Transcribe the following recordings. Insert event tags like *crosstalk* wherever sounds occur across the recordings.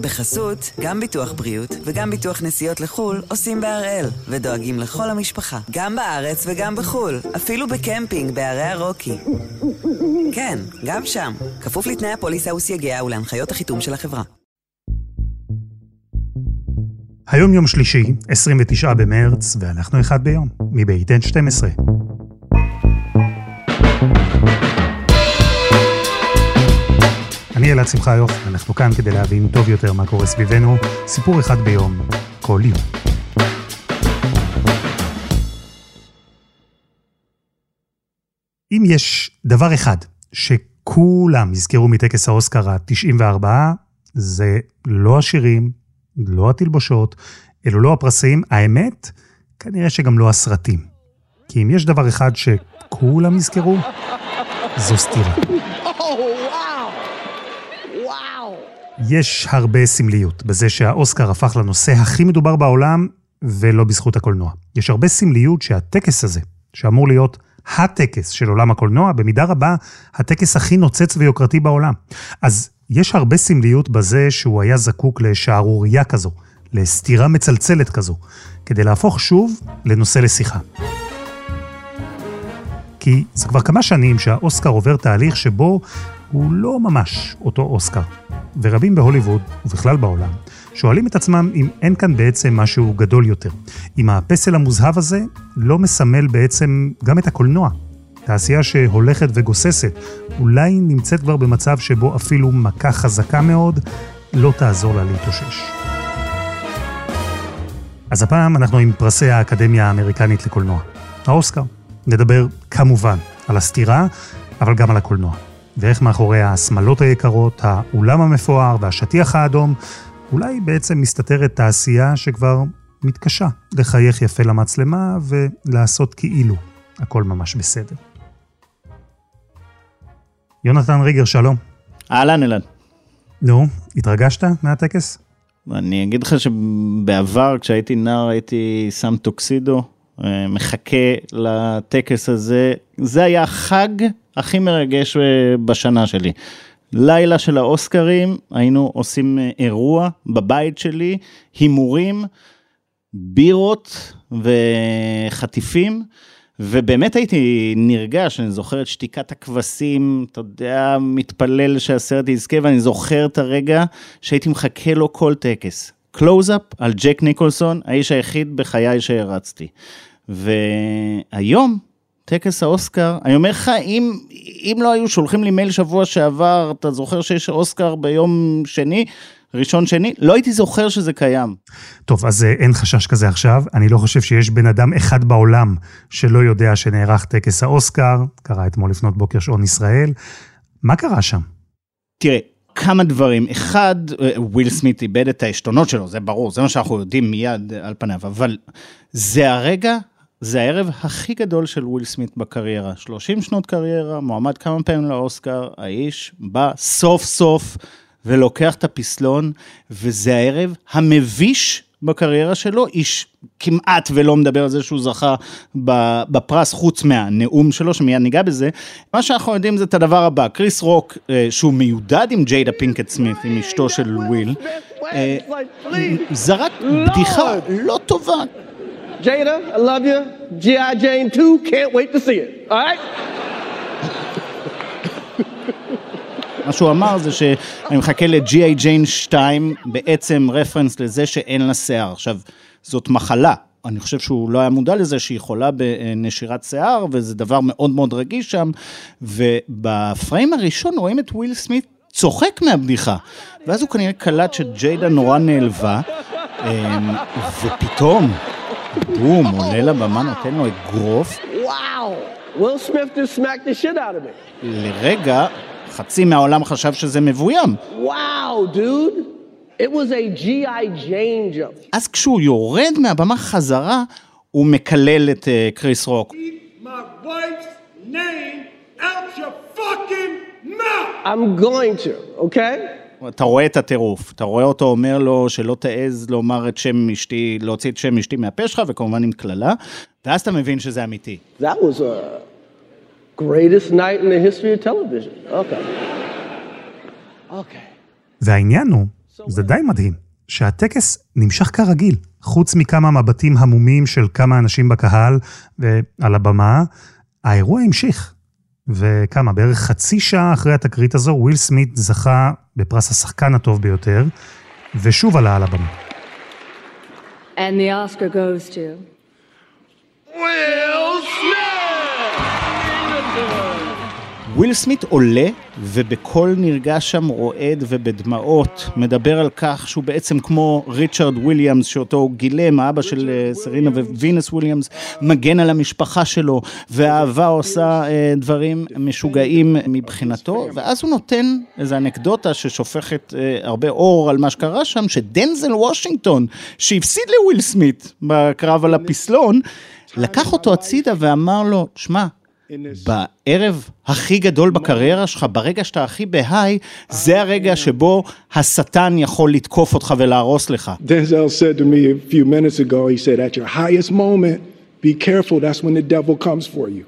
בחסות, גם ביטוח בריאות וגם ביטוח נסיעות לחו"ל עושים בהראל, ודואגים לכל המשפחה, גם בארץ וגם בחו"ל, אפילו בקמפינג בערי הרוקי. כן, גם שם, כפוף לתנאי הפוליסה וסייגיה ולהנחיות החיתום של החברה. היום יום שלישי, 29 במרץ, ואנחנו אחד ביום, מבית N12. אני אלעד שמחיוף, אנחנו כאן כדי להבין טוב יותר מה קורה סביבנו, סיפור אחד ביום, כל יום. אם יש דבר אחד שכולם יזכרו מטקס האוסקר ה-94, זה לא השירים, לא התלבושות, אלו לא הפרסים, האמת, כנראה שגם לא הסרטים. כי אם יש דבר אחד שכולם יזכרו, זו סתירה. *laughs* יש הרבה סמליות בזה שהאוסקר הפך לנושא הכי מדובר בעולם, ולא בזכות הקולנוע. יש הרבה סמליות שהטקס הזה, שאמור להיות הטקס של עולם הקולנוע, במידה רבה הטקס הכי נוצץ ויוקרתי בעולם. אז יש הרבה סמליות בזה שהוא היה זקוק לשערורייה כזו, לסתירה מצלצלת כזו, כדי להפוך שוב לנושא לשיחה. כי זה כבר כמה שנים שהאוסקר עובר תהליך שבו הוא לא ממש אותו אוסקר. ורבים בהוליווד, ובכלל בעולם, שואלים את עצמם אם אין כאן בעצם משהו גדול יותר. אם הפסל המוזהב הזה לא מסמל בעצם גם את הקולנוע. תעשייה שהולכת וגוססת, אולי נמצאת כבר במצב שבו אפילו מכה חזקה מאוד לא תעזור לה להתאושש. אז הפעם אנחנו עם פרסי האקדמיה האמריקנית לקולנוע, האוסקר. נדבר כמובן על הסתירה, אבל גם על הקולנוע. ואיך מאחורי השמלות היקרות, האולם המפואר והשטיח האדום, אולי בעצם מסתתרת תעשייה שכבר מתקשה לחייך יפה למצלמה ולעשות כאילו הכל ממש בסדר. יונתן ריגר, שלום. אהלן, אלעד. נו, התרגשת מהטקס? אני אגיד לך שבעבר, כשהייתי נער, הייתי שם טוקסידו, מחכה לטקס הזה. זה היה החג הכי מרגש אה, בשנה שלי. לילה של האוסקרים, היינו עושים אה, אירוע בבית שלי, הימורים, בירות וחטיפים. ובאמת הייתי נרגש, אני זוכר את שתיקת הכבשים, אתה יודע, מתפלל שהסרט יזכה, ואני זוכר את הרגע שהייתי מחכה לו כל טקס. קלוז-אפ על ג'ק ניקולסון, האיש היחיד בחיי שהרצתי. והיום, טקס האוסקר, אני אומר לך, אם, אם לא היו שולחים לי מייל שבוע שעבר, אתה זוכר שיש אוסקר ביום שני, ראשון שני, לא הייתי זוכר שזה קיים. טוב, אז אה, אין חשש כזה עכשיו. אני לא חושב שיש בן אדם אחד בעולם שלא יודע שנערך טקס האוסקר, קרה אתמול לפנות בוקר שעון ישראל. מה קרה שם? תראה, כמה דברים. אחד, אה, וויל סמית איבד את העשתונות שלו, זה ברור, זה מה שאנחנו יודעים מיד על פניו, אבל זה הרגע זה הערב הכי גדול של וויל סמית בקריירה. 30 שנות קריירה, מועמד כמה פעמים לאוסקר, האיש בא סוף סוף ולוקח את הפסלון, וזה הערב המביש בקריירה שלו, איש כמעט ולא מדבר על זה שהוא זכה בפרס חוץ מהנאום שלו, שמיד ניגע בזה. מה שאנחנו יודעים זה את הדבר הבא, קריס רוק, אה, שהוא מיודד עם ג'יידה פינקט סמית, עם אשתו של וויל, אה, זרק בדיחה לא טובה Jada, I love you. G.I. Jane 2, can't wait to see it. All right? *laughs* מה שהוא אמר זה שאני מחכה ל-G.I. Jane 2, בעצם רפרנס לזה שאין לה שיער. עכשיו, זאת מחלה. אני חושב שהוא לא היה מודע לזה שהיא חולה בנשירת שיער, וזה דבר מאוד מאוד רגיש שם. ובפריים הראשון רואים את וויל סמית צוחק מהבדיחה. ואז הוא כנראה קלט שג'יידה נורא נעלבה, אמ, ופתאום... בום, עולה לבמה, נותן לו אגרוף. וואו! Will Smith just smacked the shit out of me. לרגע, חצי מהעולם חשב שזה מבוים. וואו, דוד! It was a G.I. Jane jump. אז כשהוא יורד מהבמה חזרה, הוא מקלל את uh, קריס רוק. I'm going to, okay? אתה רואה את הטירוף, אתה רואה אותו אומר לו שלא תעז לומר את שם אשתי, להוציא את שם אשתי מהפה שלך, וכמובן עם קללה, ואז אתה מבין שזה אמיתי. That was a greatest night in the history of television. Okay. Okay. והעניין הוא זה די מדהים, שהטקס נמשך כרגיל, חוץ מכמה מבטים המומים של כמה אנשים בקהל ועל הבמה, האירוע המשיך. וכמה, בערך חצי שעה אחרי התקרית הזו, וויל סמית זכה בפרס השחקן הטוב ביותר, ושוב עלה על הבמה. And the Oscar goes to... Will וויל סמית עולה, ובקול נרגש שם רועד ובדמעות, מדבר על כך שהוא בעצם כמו ריצ'רד וויליאמס, שאותו הוא גילם, האבא של אה, סרינה וונוס וויליאמס, מגן על המשפחה שלו, והאהבה עושה אה, דברים משוגעים מבחינתו, ואז הוא נותן איזו אנקדוטה ששופכת אה, הרבה אור על מה שקרה שם, שדנזל וושינגטון, שהפסיד לוויל סמית בקרב על הפסלון, לקח אותו הצידה ואמר לו, שמע, בערב הכי גדול בקריירה שלך, ברגע שאתה הכי בהיי, זה הרגע שבו השטן יכול לתקוף אותך ולהרוס לך. Denzel said to me a few minutes ago, he said, at your highest moment, be careful, that's when the devil comes for you.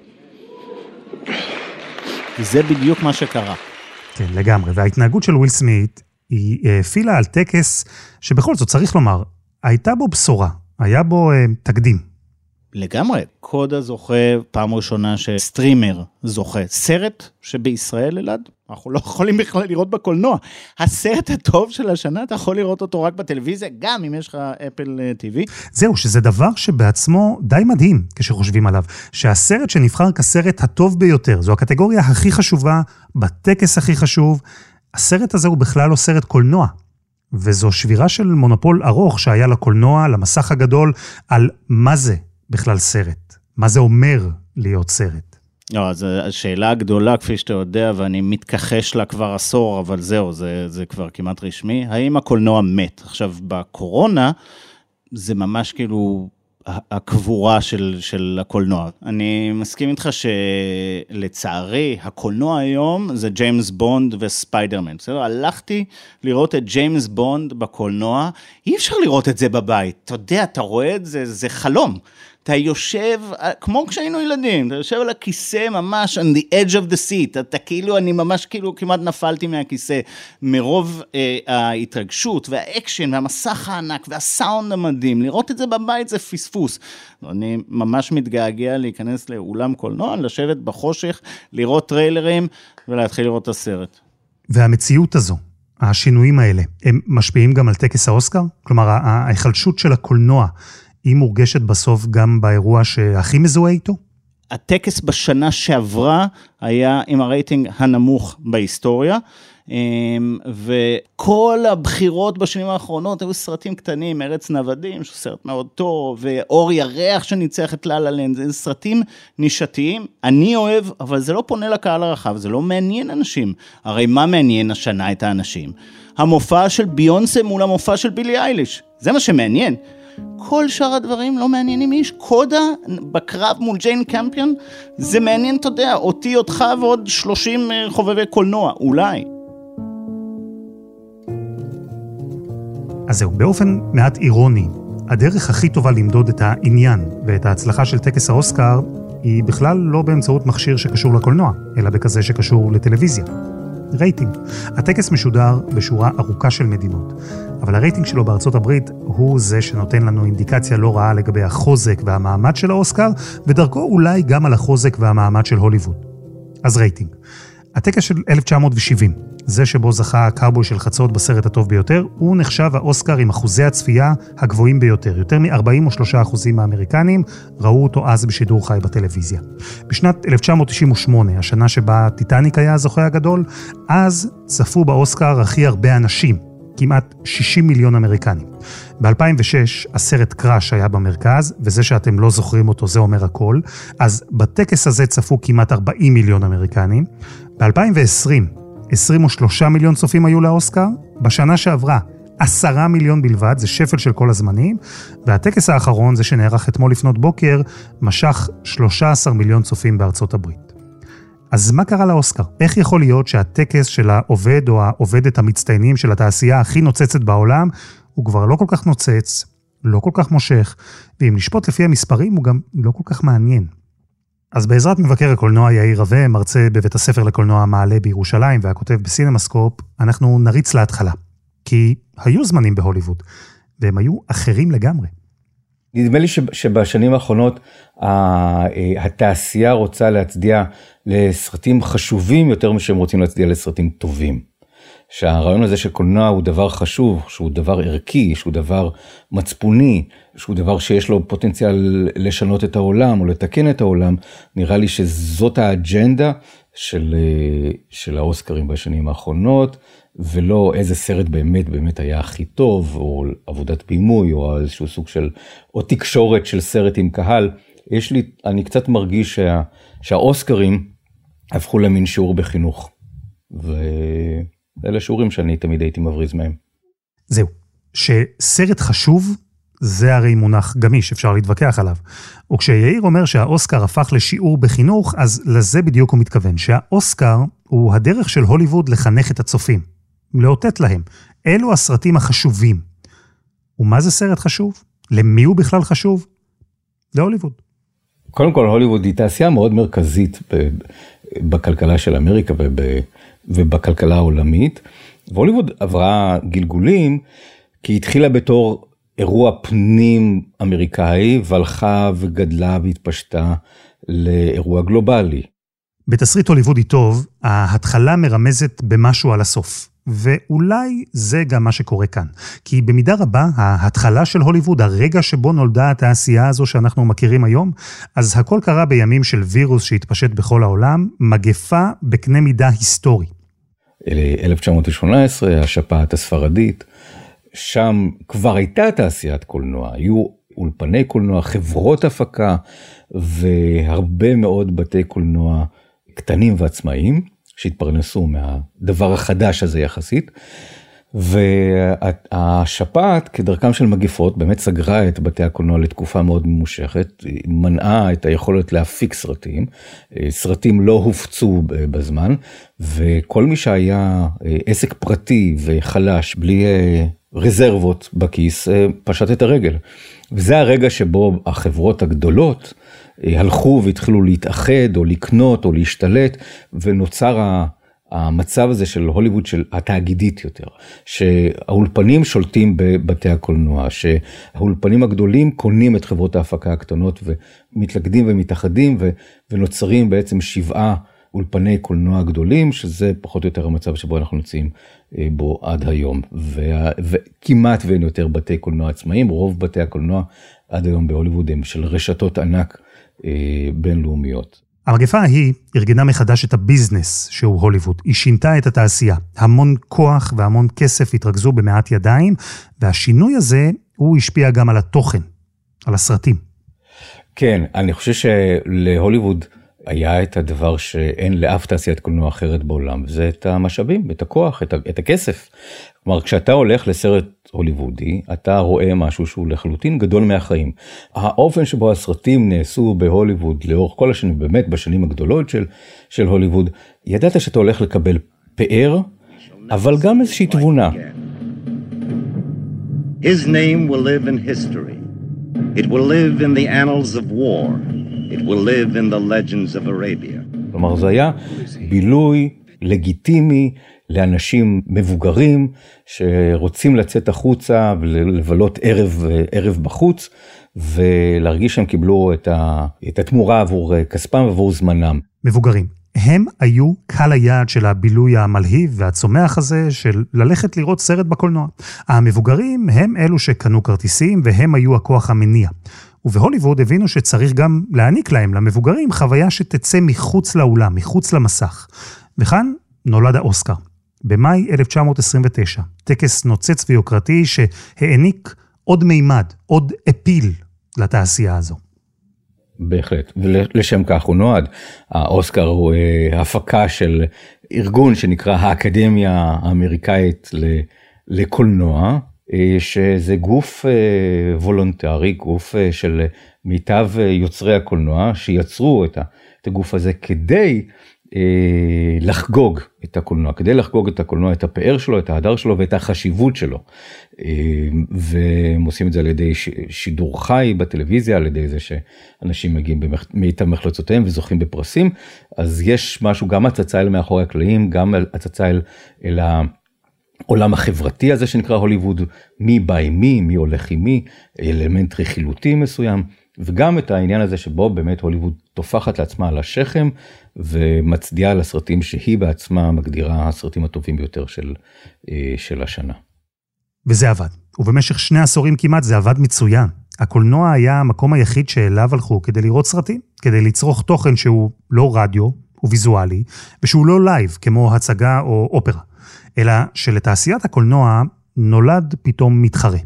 זה בדיוק מה שקרה. כן, לגמרי. וההתנהגות של וויל סמית, היא העפילה על טקס שבכל זאת, צריך לומר, הייתה בו בשורה, היה בו אה, תקדים. לגמרי, קודה זוכה פעם ראשונה שסטרימר זוכה. סרט שבישראל, אלעד, אנחנו לא יכולים בכלל לראות בקולנוע. הסרט הטוב של השנה, אתה יכול לראות אותו רק בטלוויזיה, גם אם יש לך אפל TV. זהו, שזה דבר שבעצמו די מדהים כשחושבים עליו. שהסרט שנבחר כסרט הטוב ביותר, זו הקטגוריה הכי חשובה, בטקס הכי חשוב, הסרט הזה הוא בכלל לא סרט קולנוע. וזו שבירה של מונופול ארוך שהיה לקולנוע, למסך הגדול, על מה זה בכלל סרט? מה זה אומר להיות סרט? לא, אז השאלה הגדולה, כפי שאתה יודע, ואני מתכחש לה כבר עשור, אבל זהו, זה, זה כבר כמעט רשמי, האם הקולנוע מת? עכשיו, בקורונה, זה ממש כאילו הקבורה של, של הקולנוע. אני מסכים איתך שלצערי, הקולנוע היום זה ג'יימס בונד וספיידרמן. בסדר? הלכתי לראות את ג'יימס בונד בקולנוע, אי אפשר לראות את זה בבית. אתה יודע, אתה רואה את זה, זה חלום. אתה יושב, כמו כשהיינו ילדים, אתה יושב על הכיסא ממש on the edge of the seat, אתה כאילו, אני ממש כאילו כמעט נפלתי מהכיסא, מרוב אה, ההתרגשות והאקשן והמסך הענק והסאונד המדהים, לראות את זה בבית זה פספוס. אני ממש מתגעגע להיכנס לאולם קולנוע, לשבת בחושך, לראות טריילרים ולהתחיל לראות את הסרט. והמציאות הזו, השינויים האלה, הם משפיעים גם על טקס האוסקר? כלומר, ההיחלשות של הקולנוע היא מורגשת בסוף גם באירוע שהכי מזוהה איתו? הטקס בשנה שעברה היה עם הרייטינג הנמוך בהיסטוריה. אמ, וכל הבחירות בשנים האחרונות היו סרטים קטנים, ארץ נוודים, שהוא סרט מאוד טוב, ואור ירח שניצח את לאלה לנד, זה סרטים נישתיים, אני אוהב, אבל זה לא פונה לקהל הרחב, זה לא מעניין אנשים. הרי מה מעניין השנה את האנשים? המופע של ביונסה מול המופע של בילי אייליש, זה מה שמעניין. כל שאר הדברים לא מעניינים איש. קודה בקרב מול ג'יין קמפיון, זה מעניין, אתה יודע, אותי, אותך ועוד 30 אה, חובבי קולנוע, אולי. אז זהו, באופן מעט אירוני, הדרך הכי טובה למדוד את העניין ואת ההצלחה של טקס האוסקר היא בכלל לא באמצעות מכשיר שקשור לקולנוע, אלא בכזה שקשור לטלוויזיה. רייטינג. הטקס משודר בשורה ארוכה של מדינות, אבל הרייטינג שלו בארצות הברית הוא זה שנותן לנו אינדיקציה לא רעה לגבי החוזק והמעמד של האוסקר, ודרכו אולי גם על החוזק והמעמד של הוליווד. אז רייטינג. הטקס של 1970, זה שבו זכה הקאובוי של חצות בסרט הטוב ביותר, הוא נחשב האוסקר עם אחוזי הצפייה הגבוהים ביותר. יותר מ-43% מהאמריקנים ראו אותו אז בשידור חי בטלוויזיה. בשנת 1998, השנה שבה טיטניק היה הזוכה הגדול, אז צפו באוסקר הכי הרבה אנשים, כמעט 60 מיליון אמריקנים. ב-2006 הסרט קראש היה במרכז, וזה שאתם לא זוכרים אותו זה אומר הכל, אז בטקס הזה צפו כמעט 40 מיליון אמריקנים. ב-2020 23 מיליון צופים היו לאוסקר, בשנה שעברה 10 מיליון בלבד, זה שפל של כל הזמנים, והטקס האחרון, זה שנערך אתמול לפנות בוקר, משך 13 מיליון צופים בארצות הברית. אז מה קרה לאוסקר? איך יכול להיות שהטקס של העובד או העובדת המצטיינים של התעשייה הכי נוצצת בעולם, הוא כבר לא כל כך נוצץ, לא כל כך מושך, ואם נשפוט לפי המספרים הוא גם לא כל כך מעניין. אז בעזרת מבקר הקולנוע יאיר רווה, מרצה בבית הספר לקולנוע מעלה בירושלים והכותב בסינמסקופ, אנחנו נריץ להתחלה. כי היו זמנים בהוליווד, והם היו אחרים לגמרי. נדמה לי שבשנים האחרונות התעשייה רוצה להצדיע לסרטים חשובים יותר משהם רוצים להצדיע לסרטים טובים. שהרעיון הזה של קולנוע הוא דבר חשוב, שהוא דבר ערכי, שהוא דבר מצפוני, שהוא דבר שיש לו פוטנציאל לשנות את העולם או לתקן את העולם, נראה לי שזאת האג'נדה של, של האוסקרים בשנים האחרונות, ולא איזה סרט באמת באמת היה הכי טוב, או עבודת בימוי, או איזשהו סוג של, או תקשורת של סרט עם קהל. יש לי, אני קצת מרגיש שה, שהאוסקרים הפכו למין שיעור בחינוך. ו... אלה שיעורים שאני תמיד הייתי מבריז מהם. זהו, שסרט חשוב, זה הרי מונח גמיש, אפשר להתווכח עליו. וכשיאיר אומר שהאוסקר הפך לשיעור בחינוך, אז לזה בדיוק הוא מתכוון, שהאוסקר הוא הדרך של הוליווד לחנך את הצופים, לאותת להם, אלו הסרטים החשובים. ומה זה סרט חשוב? למי הוא בכלל חשוב? להוליווד. קודם כל, הוליווד היא תעשייה מאוד מרכזית בכלכלה של אמריקה ובכלכלה העולמית. והוליווד עברה גלגולים כי התחילה בתור אירוע פנים אמריקאי והלכה וגדלה והתפשטה לאירוע גלובלי. בתסריט הוליוודי טוב, ההתחלה מרמזת במשהו על הסוף. ואולי זה גם מה שקורה כאן. כי במידה רבה, ההתחלה של הוליווד, הרגע שבו נולדה התעשייה הזו שאנחנו מכירים היום, אז הכל קרה בימים של וירוס שהתפשט בכל העולם, מגפה בקנה מידה היסטורי. 1918, השפעת הספרדית, שם כבר הייתה תעשיית קולנוע, היו אולפני קולנוע, חברות הפקה והרבה מאוד בתי קולנוע קטנים ועצמאיים. שהתפרנסו מהדבר החדש הזה יחסית. והשפעת כדרכם של מגיפות באמת סגרה את בתי הקולנוע לתקופה מאוד ממושכת, מנעה את היכולת להפיק סרטים, סרטים לא הופצו בזמן, וכל מי שהיה עסק פרטי וחלש, בלי רזרבות בכיס, פשט את הרגל. וזה הרגע שבו החברות הגדולות הלכו והתחילו להתאחד או לקנות או להשתלט ונוצר המצב הזה של הוליווד של התאגידית יותר, שהאולפנים שולטים בבתי הקולנוע, שהאולפנים הגדולים קונים את חברות ההפקה הקטנות ומתלכדים ומתאחדים ונוצרים בעצם שבעה אולפני קולנוע גדולים, שזה פחות או יותר המצב שבו אנחנו נמצאים אה, בו עד היום. וכמעט ואין יותר בתי קולנוע עצמאיים, רוב בתי הקולנוע עד היום בהוליווד הם של רשתות ענק אה, בינלאומיות. המגפה ההיא ארגנה מחדש את הביזנס שהוא הוליווד. היא שינתה את התעשייה. המון כוח והמון כסף התרכזו במעט ידיים, והשינוי הזה, הוא השפיע גם על התוכן, על הסרטים. כן, אני חושב שלהוליווד היה את הדבר שאין לאף תעשיית קולנוע אחרת בעולם, וזה את המשאבים, את הכוח, את הכסף. כלומר, כשאתה הולך לסרט הוליוודי, אתה רואה משהו שהוא לחלוטין גדול מהחיים. האופן שבו הסרטים נעשו בהוליווד לאורך כל השנים, באמת בשנים הגדולות של, של הוליווד, ידעת שאתה הולך לקבל פאר, אבל גם איזושהי תבונה. His name will live in history. It will live in the annals of war. It will live in the legends of Arabia. כלומר, זה היה בילוי לגיטימי לאנשים מבוגרים שרוצים לצאת החוצה ולבלות ערב, ערב בחוץ ולהרגיש שהם קיבלו את, ה, את התמורה עבור כספם ועבור זמנם. מבוגרים. הם היו קהל היעד של הבילוי המלהיב והצומח הזה של ללכת לראות סרט בקולנוע. המבוגרים הם אלו שקנו כרטיסים והם היו הכוח המניע. ובהוליווד הבינו שצריך גם להעניק להם, למבוגרים, חוויה שתצא מחוץ לאולם, מחוץ למסך. וכאן נולד האוסקר. במאי 1929, טקס נוצץ ויוקרתי שהעניק עוד מימד, עוד אפיל לתעשייה הזו. בהחלט, ולשם כך הוא נועד. האוסקר הוא אה, הפקה של ארגון שנקרא האקדמיה האמריקאית לקולנוע, שזה גוף אה, וולונטרי, גוף של מיטב יוצרי הקולנוע, שיצרו את הגוף הזה כדי אה, לחגוג את הקולנוע, כדי לחגוג את הקולנוע, את הפאר שלו, את ההדר שלו ואת החשיבות שלו. אה, והם עושים את זה על ידי שידור חי בטלוויזיה, על ידי זה שאנשים מגיעים במיטב מחלצותיהם וזוכים בפרסים, אז יש משהו, גם הצצה אל מאחורי הקלעים, גם הצצה אל, אל העולם החברתי הזה שנקרא הוליווד, מי בא עם מי, מי הולך עם מי, אלמנט רכילותי מסוים, וגם את העניין הזה שבו באמת הוליווד טופחת לעצמה על השכם ומצדיעה לסרטים שהיא בעצמה מגדירה הסרטים הטובים ביותר של, אה, של השנה. וזה עבד. ובמשך שני עשורים כמעט זה עבד מצוין. הקולנוע היה המקום היחיד שאליו הלכו כדי לראות סרטים, כדי לצרוך תוכן שהוא לא רדיו, הוא ויזואלי, ושהוא לא לייב כמו הצגה או אופרה, אלא שלתעשיית הקולנוע נולד פתאום מתחרה.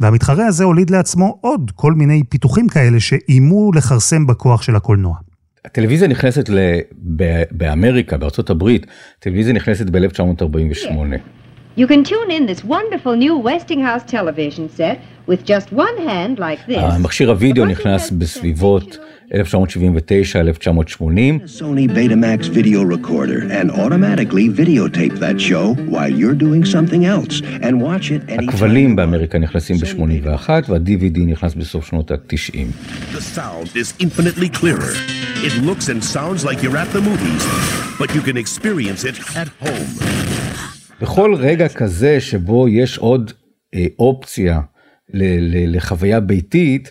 והמתחרה הזה הוליד לעצמו עוד כל מיני פיתוחים כאלה שאיימו לכרסם בכוח של הקולנוע. הטלוויזיה נכנסת ל... באמריקה, בארצות הברית, טלוויזיה נכנסת ב-1948. You can tune in this wonderful new Westinghouse television set with just one hand like this. המכשיר הוידאו נכנס בסביבות 1979-1980. Sony Betamax video recorder and automatically videotape that show while you're doing something else and watch it anytime. הכבלים באמריקה נכנסים ב-81 וה-DVD נכנס בסוף שנות ה-90. The sound is infinitely clearer. It looks and sounds like you're at the movies, but you can experience it at home. בכל רגע כזה שבו יש עוד אה, אופציה לחוויה ביתית,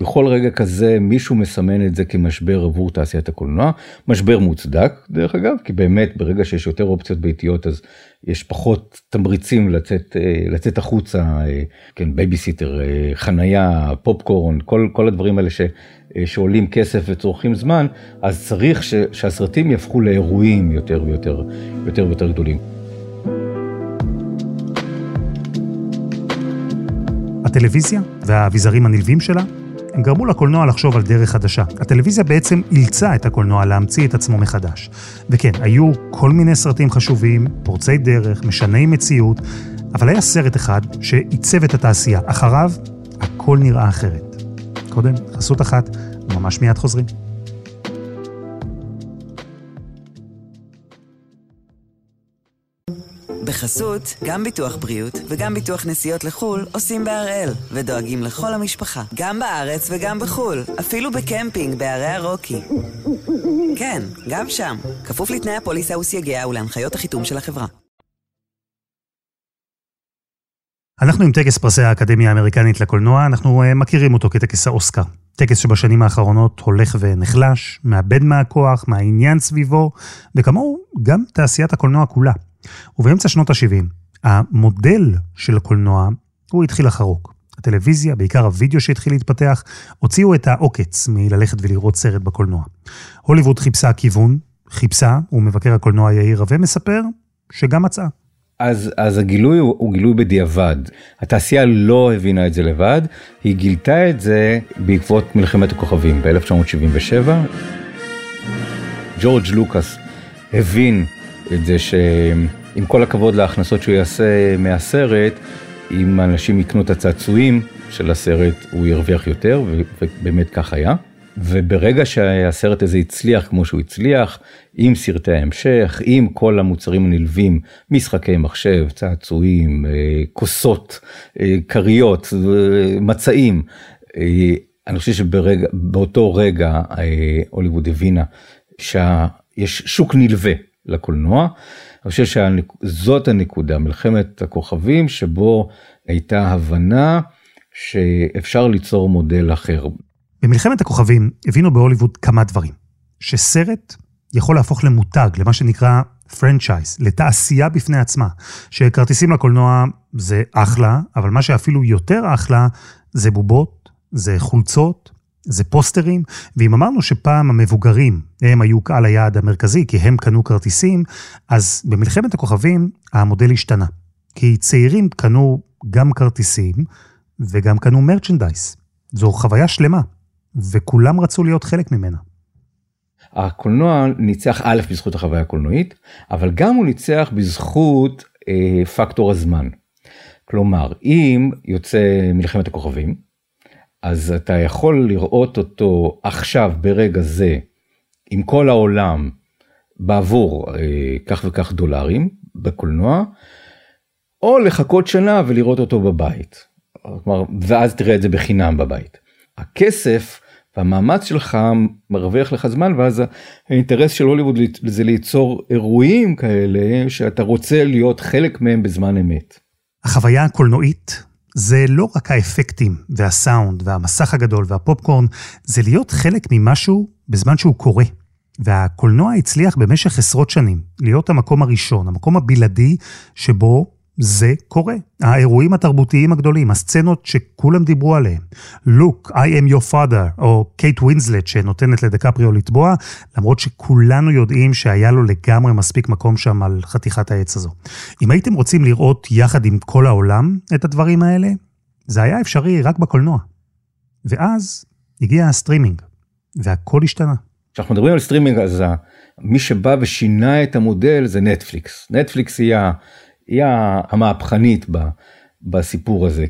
בכל רגע כזה מישהו מסמן את זה כמשבר עבור תעשיית הקולנוע, משבר מוצדק דרך אגב, כי באמת ברגע שיש יותר אופציות ביתיות אז יש פחות תמריצים לצאת, אה, לצאת החוצה, אה, כן, בייביסיטר, אה, חנייה, פופקורן, כל, כל הדברים האלה ש, שעולים כסף וצורכים זמן, אז צריך ש, שהסרטים יהפכו לאירועים יותר ויותר, יותר ויותר גדולים. הטלוויזיה והאביזרים הנלווים שלה הם גרמו לקולנוע לחשוב על דרך חדשה. הטלוויזיה בעצם אילצה את הקולנוע להמציא את עצמו מחדש. וכן, היו כל מיני סרטים חשובים, פורצי דרך, משני מציאות, אבל היה סרט אחד שעיצב את התעשייה. אחריו, הכל נראה אחרת. קודם, חסות אחת, וממש מיד חוזרים. בחסות, גם ביטוח בריאות וגם ביטוח נסיעות לחו"ל עושים בהראל, ודואגים לכל המשפחה, גם בארץ וגם בחו"ל, אפילו בקמפינג בערי הרוקי. כן, גם שם, כפוף לתנאי הפוליסה וסייגיה ולהנחיות החיתום של החברה. אנחנו עם טקס פרסי האקדמיה האמריקנית לקולנוע, אנחנו uh, מכירים אותו כטקס האוסקר. טקס שבשנים האחרונות הולך ונחלש, מאבד מהכוח, מהעניין סביבו, וכמוהו גם תעשיית הקולנוע כולה. ובאמצע שנות ה-70, המודל של הקולנוע, הוא התחיל לחרוק. הטלוויזיה, בעיקר הוידאו שהתחיל להתפתח, הוציאו את העוקץ מללכת ולראות סרט בקולנוע. הוליווד חיפשה כיוון, חיפשה, ומבקר הקולנוע יאיר רווה מספר שגם מצאה. אז, אז הגילוי הוא, הוא גילוי בדיעבד. התעשייה לא הבינה את זה לבד, היא גילתה את זה בעקבות מלחמת הכוכבים ב-1977. ג'ורג' לוקאס הבין את זה שעם כל הכבוד להכנסות שהוא יעשה מהסרט, אם אנשים יקנו את הצעצועים של הסרט הוא ירוויח יותר, ובאמת כך היה. וברגע שהסרט הזה הצליח כמו שהוא הצליח, עם סרטי ההמשך, עם כל המוצרים הנלווים, משחקי מחשב, צעצועים, אה, כוסות, אה, כריות, אה, מצעים, אני חושב שבאותו רגע הוליווד הבינה שיש שוק נלווה לקולנוע. אני חושב שזאת הנקודה, מלחמת הכוכבים, שבו הייתה הבנה שאפשר ליצור מודל אחר. במלחמת הכוכבים הבינו בהוליווד כמה דברים. שסרט יכול להפוך למותג, למה שנקרא franchise, לתעשייה בפני עצמה. שכרטיסים לקולנוע זה אחלה, אבל מה שאפילו יותר אחלה זה בובות, זה חולצות, זה פוסטרים, ואם אמרנו שפעם המבוגרים הם היו קהל היעד המרכזי, כי הם קנו כרטיסים, אז במלחמת הכוכבים המודל השתנה. כי צעירים קנו גם כרטיסים וגם קנו מרצ'נדייז. זו חוויה שלמה, וכולם רצו להיות חלק ממנה. הקולנוע ניצח א' בזכות החוויה הקולנועית, אבל גם הוא ניצח בזכות אה, פקטור הזמן. כלומר, אם יוצא מלחמת הכוכבים, אז אתה יכול לראות אותו עכשיו ברגע זה עם כל העולם בעבור אה, כך וכך דולרים בקולנוע, או לחכות שנה ולראות אותו בבית. כלומר, ואז תראה את זה בחינם בבית. הכסף והמאמץ שלך מרוויח לך זמן ואז האינטרס של הוליווד זה ליצור אירועים כאלה שאתה רוצה להיות חלק מהם בזמן אמת. החוויה הקולנועית זה לא רק האפקטים והסאונד והמסך הגדול והפופקורן, זה להיות חלק ממשהו בזמן שהוא קורה. והקולנוע הצליח במשך עשרות שנים להיות המקום הראשון, המקום הבלעדי שבו זה קורה. האירועים התרבותיים הגדולים, הסצנות שכולם דיברו עליהן. לוק, I am your father, או קייט ווינסלט שנותנת לדקפריו לטבוע, למרות שכולנו יודעים שהיה לו לגמרי מספיק מקום שם על חתיכת העץ הזו. אם הייתם רוצים לראות יחד עם כל העולם את הדברים האלה, זה היה אפשרי רק בקולנוע. ואז הגיע הסטרימינג, והכל השתנה. כשאנחנו מדברים על סטרימינג אז מי שבא ושינה את המודל זה נטפליקס. נטפליקס היא היא המהפכנית בסיפור הזה.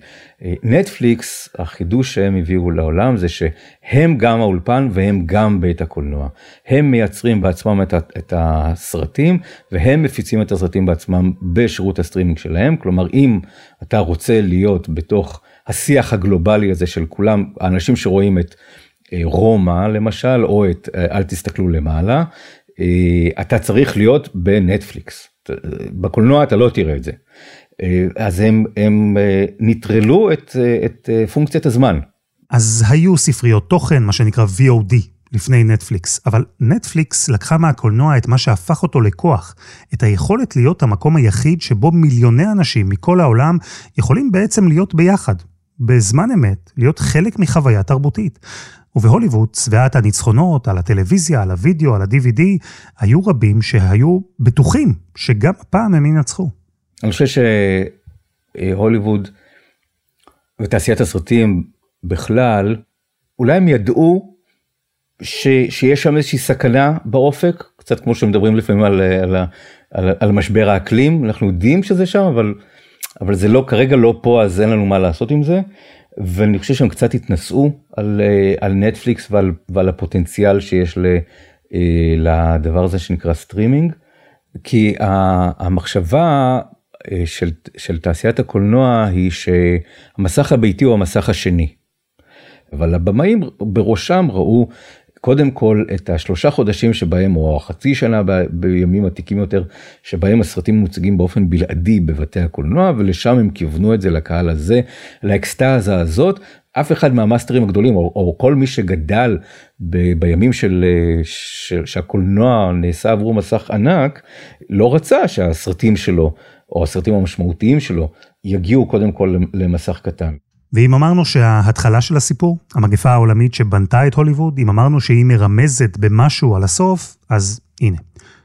נטפליקס, החידוש שהם הביאו לעולם זה שהם גם האולפן והם גם בית הקולנוע. הם מייצרים בעצמם את, את הסרטים והם מפיצים את הסרטים בעצמם בשירות הסטרימינג שלהם. כלומר, אם אתה רוצה להיות בתוך השיח הגלובלי הזה של כולם, האנשים שרואים את אה, רומא למשל, או את אה, אל תסתכלו למעלה, אה, אתה צריך להיות בנטפליקס. בקולנוע אתה לא תראה את זה. אה, אז הם, הם אה, נטרלו את, אה, את פונקציית הזמן. אז היו ספריות תוכן, מה שנקרא VOD, לפני נטפליקס, אבל נטפליקס לקחה מהקולנוע את מה שהפך אותו לכוח, את היכולת להיות המקום היחיד שבו מיליוני אנשים מכל העולם יכולים בעצם להיות ביחד, בזמן אמת, להיות חלק מחוויה תרבותית. ובהוליווד, צביעת הניצחונות על הטלוויזיה, על הוידאו, על ה-DVD, היו רבים שהיו בטוחים שגם הפעם הם ינצחו. אני חושב שהוליווד ותעשיית הסרטים בכלל, אולי הם ידעו ש, שיש שם איזושהי סכנה באופק, קצת כמו שמדברים לפעמים על, על, על, על משבר האקלים, אנחנו יודעים שזה שם, אבל, אבל זה לא, כרגע לא פה, אז אין לנו מה לעשות עם זה. ואני חושב שהם קצת התנשאו על, אה, על נטפליקס ועל, ועל הפוטנציאל שיש ל, אה, לדבר הזה שנקרא סטרימינג. כי המחשבה אה, של, של תעשיית הקולנוע היא שהמסך הביתי הוא המסך השני. אבל הבמאים בראשם ראו קודם כל את השלושה חודשים שבהם או החצי שנה ב, בימים עתיקים יותר שבהם הסרטים מוצגים באופן בלעדי בבתי הקולנוע ולשם הם כיוונו את זה לקהל הזה לאקסטאזה הזאת אף אחד מהמאסטרים הגדולים או, או כל מי שגדל ב, בימים של, של שהקולנוע נעשה עברו מסך ענק לא רצה שהסרטים שלו או הסרטים המשמעותיים שלו יגיעו קודם כל למסך קטן. ואם אמרנו שההתחלה של הסיפור, המגפה העולמית שבנתה את הוליווד, אם אמרנו שהיא מרמזת במשהו על הסוף, אז הנה.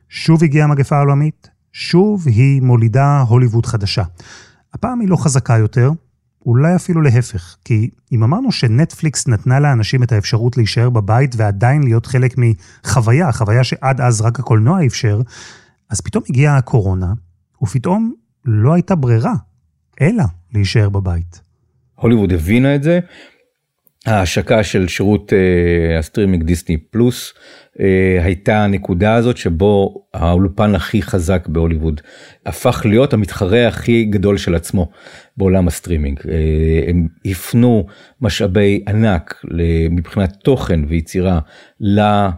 שוב הגיעה המגפה העולמית, שוב היא מולידה הוליווד חדשה. הפעם היא לא חזקה יותר, אולי אפילו להפך, כי אם אמרנו שנטפליקס נתנה לאנשים את האפשרות להישאר בבית ועדיין להיות חלק מחוויה, חוויה שעד אז רק הקולנוע אפשר, אז פתאום הגיעה הקורונה, ופתאום לא הייתה ברירה, אלא להישאר בבית. הוליווד הבינה את זה. ההשקה של שירות אה, הסטרימינג דיסני פלוס הייתה הנקודה הזאת שבו האולפן הכי חזק בהוליווד הפך להיות המתחרה הכי גדול של עצמו בעולם הסטרימינג. אה, הם הפנו משאבי ענק מבחינת תוכן ויצירה אה,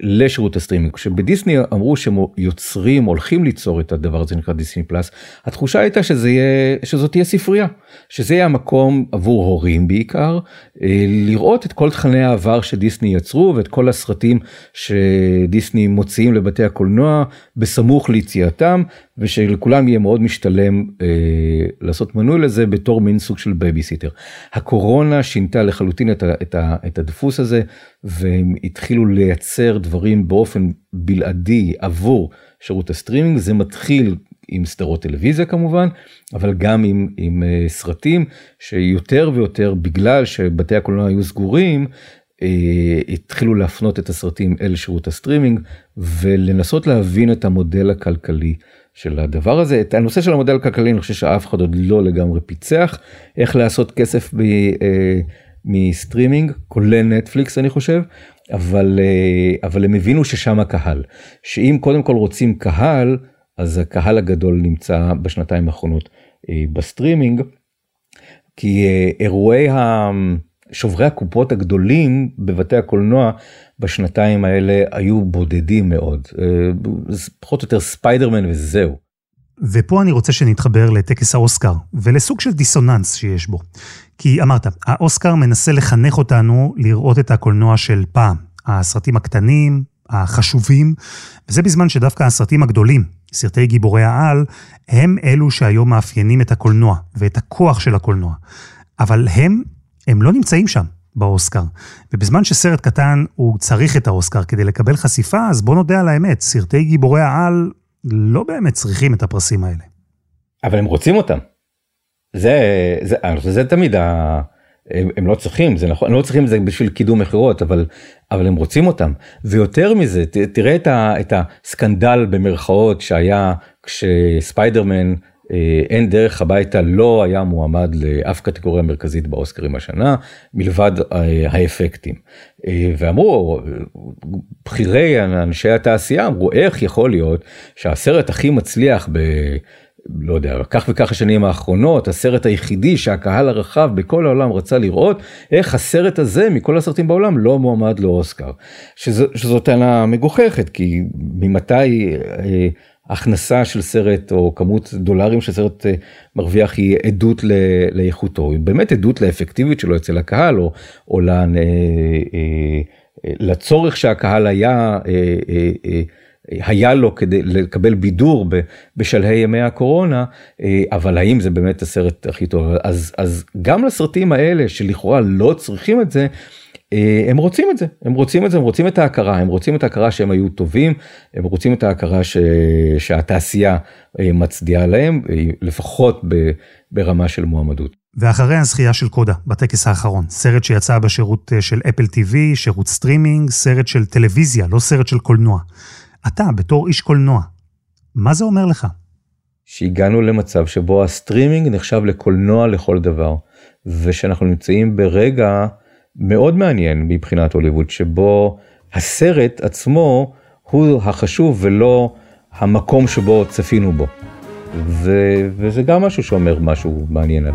לשירות הסטרימינג. כשבדיסני אמרו שהם יוצרים, הולכים ליצור את הדבר הזה נקרא דיסני פלאס, התחושה הייתה שזה יהיה, שזאת תהיה ספרייה, שזה יהיה המקום עבור הורים בעיקר, אה, לראות את כל תכני העבר שדיסני יצרו ואת כל הסרטים שדיסני מוציאים לבתי הקולנוע בסמוך ליציאתם ושלכולם יהיה מאוד משתלם אה, לעשות מנוי לזה בתור מין סוג של בייביסיטר. הקורונה שינתה לחלוטין את, ה, את, ה, את הדפוס הזה והם התחילו לייצר דברים באופן בלעדי עבור שירות הסטרימינג זה מתחיל עם סדרות טלוויזיה כמובן אבל גם עם, עם אה, סרטים שיותר ויותר בגלל שבתי הקולנוע היו סגורים התחילו להפנות את הסרטים אל שירות הסטרימינג ולנסות להבין את המודל הכלכלי של הדבר הזה. את הנושא של המודל הכלכלי אני חושב שאף אחד עוד לא לגמרי פיצח איך לעשות כסף ב, אה, מסטרימינג כולל נטפליקס אני חושב אבל אה, אבל הם הבינו ששם הקהל שאם קודם כל רוצים קהל אז הקהל הגדול נמצא בשנתיים האחרונות אה, בסטרימינג כי אה, אירועי שוברי הקופות הגדולים בבתי הקולנוע בשנתיים האלה היו בודדים מאוד. זה פחות או יותר ספיידרמן וזהו. ופה אני רוצה שנתחבר לטקס האוסקר, ולסוג של דיסוננס שיש בו. כי אמרת, האוסקר מנסה לחנך אותנו לראות את הקולנוע של פעם. הסרטים הקטנים, החשובים, וזה בזמן שדווקא הסרטים הגדולים, סרטי גיבורי העל, הם אלו שהיום מאפיינים את הקולנוע ואת הכוח של הקולנוע. אבל הם, הם לא נמצאים שם. באוסקר. ובזמן שסרט קטן הוא צריך את האוסקר כדי לקבל חשיפה, אז בוא נודה על האמת, סרטי גיבורי העל לא באמת צריכים את הפרסים האלה. אבל הם רוצים אותם. זה, זה, זה, זה תמיד, ה, הם, הם לא צריכים, זה נכון, הם לא צריכים את זה בשביל קידום מכירות, אבל, אבל הם רוצים אותם. ויותר מזה, ת, תראה את, ה, את הסקנדל במרכאות שהיה כשספיידרמן אין דרך הביתה לא היה מועמד לאף קטגוריה מרכזית באוסקרים השנה מלבד אה, האפקטים. אה, ואמרו בכירי אנשי התעשייה אמרו איך יכול להיות שהסרט הכי מצליח ב... לא יודע, כך וכך השנים האחרונות, הסרט היחידי שהקהל הרחב בכל העולם רצה לראות, איך הסרט הזה מכל הסרטים בעולם לא מועמד לאוסקר. שזו טענה מגוחכת, כי ממתי אה, הכנסה של סרט או כמות דולרים שסרט אה, מרוויח היא עדות לאיכותו, היא באמת עדות לאפקטיביות שלו אצל הקהל או, או אה, אה, לצורך שהקהל היה, היה לו כדי לקבל בידור בשלהי ימי הקורונה, אבל האם זה באמת הסרט הכי טוב? אז, אז גם לסרטים האלה שלכאורה לא צריכים את זה, אה, הם רוצים את זה, הם רוצים את זה, הם רוצים את ההכרה, הם רוצים את ההכרה שהם היו טובים, הם רוצים את ההכרה ש... שהתעשייה אה, מצדיעה להם, אה, לפחות ב... ברמה של מועמדות. ואחרי הזכייה של קודה, בטקס האחרון, סרט שיצא בשירות של אפל TV, שירות סטרימינג, סרט של טלוויזיה, לא סרט של קולנוע. אתה, בתור איש קולנוע, מה זה אומר לך? שהגענו למצב שבו הסטרימינג נחשב לקולנוע לכל דבר, ושאנחנו נמצאים ברגע מאוד מעניין מבחינת הוליווד, שבו הסרט עצמו הוא החשוב ולא המקום שבו צפינו בו. ו, וזה גם משהו שאומר משהו מעניין על,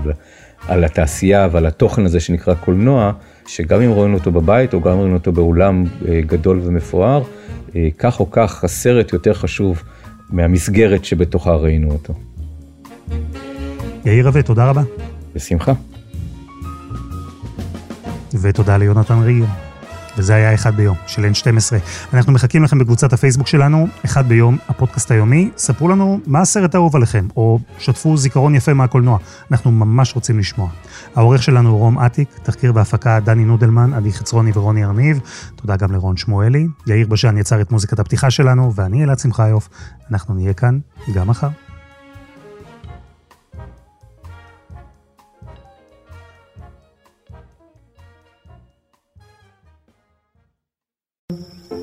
על התעשייה ועל התוכן הזה שנקרא קולנוע, שגם אם רואים אותו בבית או גם רואים אותו באולם אה, גדול ומפואר, אה, כך או כך הסרט יותר חשוב מהמסגרת שבתוכה ראינו אותו. יאיר רווה, תודה רבה. בשמחה. ותודה ליונתן ריגר. וזה היה אחד ביום, של N12. אנחנו מחכים לכם בקבוצת הפייסבוק שלנו, אחד ביום, הפודקאסט היומי. ספרו לנו מה הסרט האהוב עליכם, או שתפו זיכרון יפה מהקולנוע. אנחנו ממש רוצים לשמוע. העורך שלנו הוא רום אטיק, תחקיר והפקה דני נודלמן, עדי חצרוני ורוני ארניב. תודה גם לרון שמואלי. יאיר בשן יצר את מוזיקת הפתיחה שלנו, ואני אלעד שמחיוף. אנחנו נהיה כאן גם מחר.